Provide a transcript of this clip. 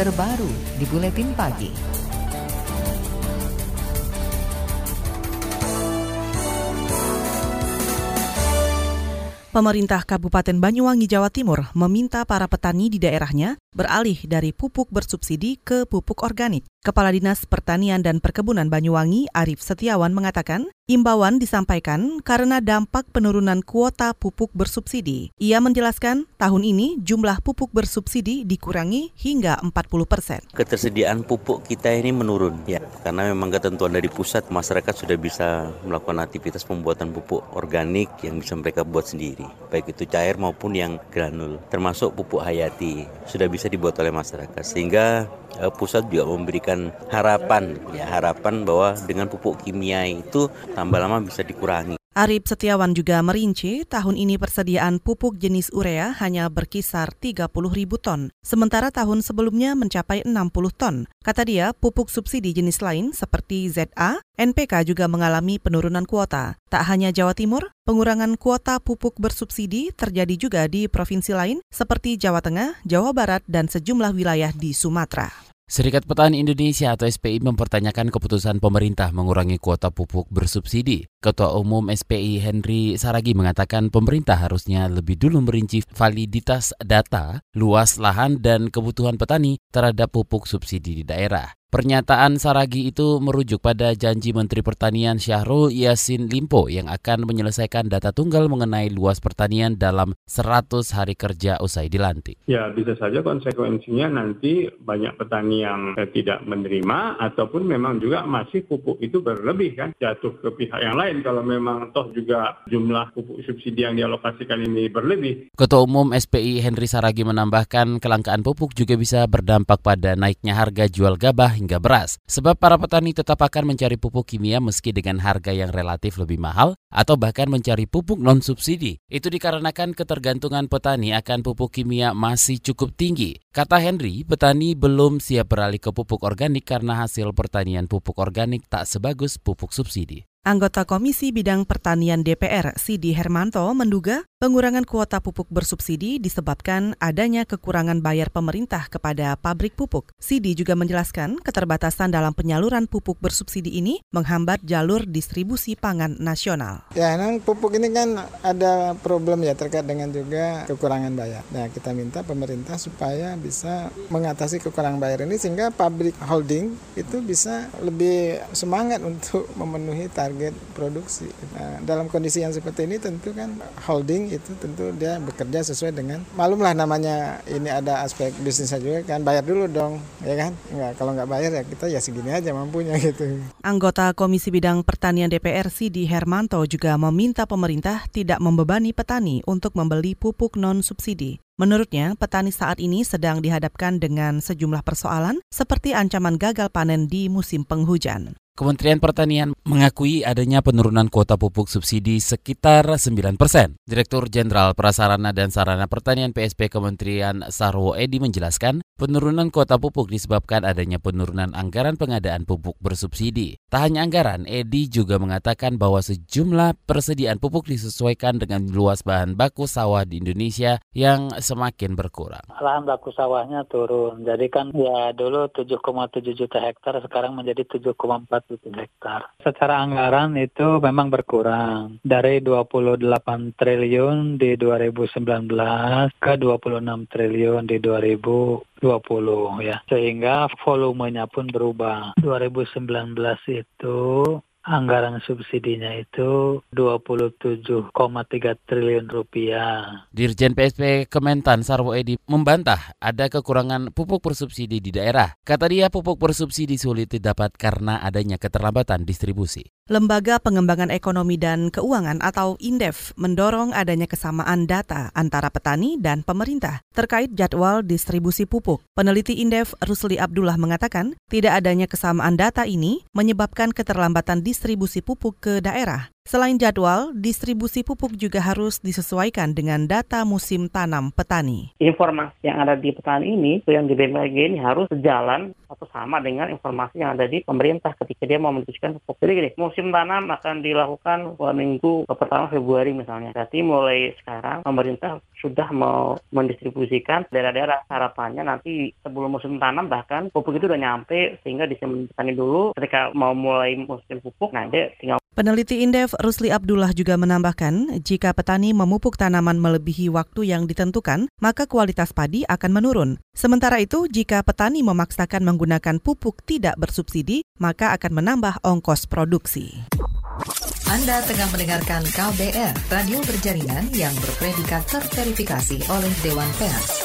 terbaru di Buletin Pagi. Pemerintah Kabupaten Banyuwangi, Jawa Timur meminta para petani di daerahnya beralih dari pupuk bersubsidi ke pupuk organik. Kepala Dinas Pertanian dan Perkebunan Banyuwangi, Arif Setiawan mengatakan, imbauan disampaikan karena dampak penurunan kuota pupuk bersubsidi. Ia menjelaskan, tahun ini jumlah pupuk bersubsidi dikurangi hingga 40 persen. Ketersediaan pupuk kita ini menurun, ya, karena memang ketentuan dari pusat masyarakat sudah bisa melakukan aktivitas pembuatan pupuk organik yang bisa mereka buat sendiri, baik itu cair maupun yang granul, termasuk pupuk hayati sudah bisa dibuat oleh masyarakat, sehingga eh, pusat juga memberikan harapan ya harapan bahwa dengan pupuk kimia itu tambah lama bisa dikurangi. Arif Setiawan juga merinci tahun ini persediaan pupuk jenis urea hanya berkisar 30 ribu ton, sementara tahun sebelumnya mencapai 60 ton. Kata dia, pupuk subsidi jenis lain seperti ZA, NPK juga mengalami penurunan kuota. Tak hanya Jawa Timur, pengurangan kuota pupuk bersubsidi terjadi juga di provinsi lain seperti Jawa Tengah, Jawa Barat, dan sejumlah wilayah di Sumatera. Serikat Petani Indonesia atau SPI mempertanyakan keputusan pemerintah mengurangi kuota pupuk bersubsidi. Ketua Umum SPI Henry Saragi mengatakan pemerintah harusnya lebih dulu merinci validitas data, luas lahan, dan kebutuhan petani terhadap pupuk subsidi di daerah. Pernyataan Saragi itu merujuk pada janji Menteri Pertanian Syahrul Yasin Limpo yang akan menyelesaikan data tunggal mengenai luas pertanian dalam 100 hari kerja usai dilantik. Ya, bisa saja konsekuensinya nanti banyak petani yang tidak menerima ataupun memang juga masih pupuk itu berlebih kan jatuh ke pihak yang lain kalau memang toh juga jumlah pupuk subsidi yang dialokasikan ini berlebih. Ketua Umum SPI Henry Saragi menambahkan kelangkaan pupuk juga bisa berdampak pada naiknya harga jual gabah hingga beras. Sebab para petani tetap akan mencari pupuk kimia meski dengan harga yang relatif lebih mahal atau bahkan mencari pupuk non-subsidi. Itu dikarenakan ketergantungan petani akan pupuk kimia masih cukup tinggi. Kata Henry, petani belum siap beralih ke pupuk organik karena hasil pertanian pupuk organik tak sebagus pupuk subsidi. Anggota Komisi Bidang Pertanian DPR, Sidi Hermanto, menduga pengurangan kuota pupuk bersubsidi disebabkan adanya kekurangan bayar pemerintah kepada pabrik pupuk. Sidi juga menjelaskan keterbatasan dalam penyaluran pupuk bersubsidi ini menghambat jalur distribusi pangan nasional. Ya, memang pupuk ini kan ada problem ya terkait dengan juga kekurangan bayar. Nah, kita minta pemerintah supaya bisa mengatasi kekurangan bayar ini sehingga pabrik holding itu bisa lebih semangat untuk memenuhi target produksi. Nah, dalam kondisi yang seperti ini tentu kan holding itu tentu dia bekerja sesuai dengan malumlah namanya ini ada aspek bisnisnya juga kan bayar dulu dong ya kan nggak kalau nggak bayar ya kita ya segini aja mampunya gitu. Anggota Komisi Bidang Pertanian DPR Sidi Hermanto juga meminta pemerintah tidak membebani petani untuk membeli pupuk non subsidi. Menurutnya, petani saat ini sedang dihadapkan dengan sejumlah persoalan seperti ancaman gagal panen di musim penghujan. Kementerian Pertanian mengakui adanya penurunan kuota pupuk subsidi sekitar 9 persen. Direktur Jenderal Prasarana dan Sarana Pertanian PSP Kementerian Sarwo Edi menjelaskan, penurunan kuota pupuk disebabkan adanya penurunan anggaran pengadaan pupuk bersubsidi. Tak hanya anggaran, Edi juga mengatakan bahwa sejumlah persediaan pupuk disesuaikan dengan luas bahan baku sawah di Indonesia yang semakin berkurang. Lahan baku sawahnya turun, jadi kan ya dulu 7,7 juta hektar, sekarang menjadi 7,4 hektar. Secara anggaran itu memang berkurang dari 28 triliun di 2019 ke 26 triliun di 2020 ya. Sehingga volumenya pun berubah. 2019 itu anggaran subsidinya itu 27,3 triliun rupiah. Dirjen PSP Kementan Sarwo Edi membantah ada kekurangan pupuk bersubsidi di daerah. Kata dia pupuk bersubsidi sulit didapat karena adanya keterlambatan distribusi. Lembaga Pengembangan Ekonomi dan Keuangan atau INDEF mendorong adanya kesamaan data antara petani dan pemerintah terkait jadwal distribusi pupuk. Peneliti INDEF Rusli Abdullah mengatakan tidak adanya kesamaan data ini menyebabkan keterlambatan distribusi pupuk ke daerah. Selain jadwal, distribusi pupuk juga harus disesuaikan dengan data musim tanam petani. Informasi yang ada di petani ini, yang di BMKG ini harus sejalan atau sama dengan informasi yang ada di pemerintah ketika dia mau memutuskan pupuk. Jadi gini, musim tanam akan dilakukan minggu ke pertama Februari misalnya. Berarti mulai sekarang pemerintah sudah mau mendistribusikan daerah-daerah harapannya nanti sebelum musim tanam bahkan pupuk itu udah nyampe sehingga di petani dulu ketika mau mulai musim pupuk dia tinggal Peneliti Indef Rusli Abdullah juga menambahkan, jika petani memupuk tanaman melebihi waktu yang ditentukan, maka kualitas padi akan menurun. Sementara itu, jika petani memaksakan menggunakan pupuk tidak bersubsidi, maka akan menambah ongkos produksi. Anda tengah mendengarkan KBR, radio berjaringan yang berpredikat terverifikasi oleh Dewan Pers.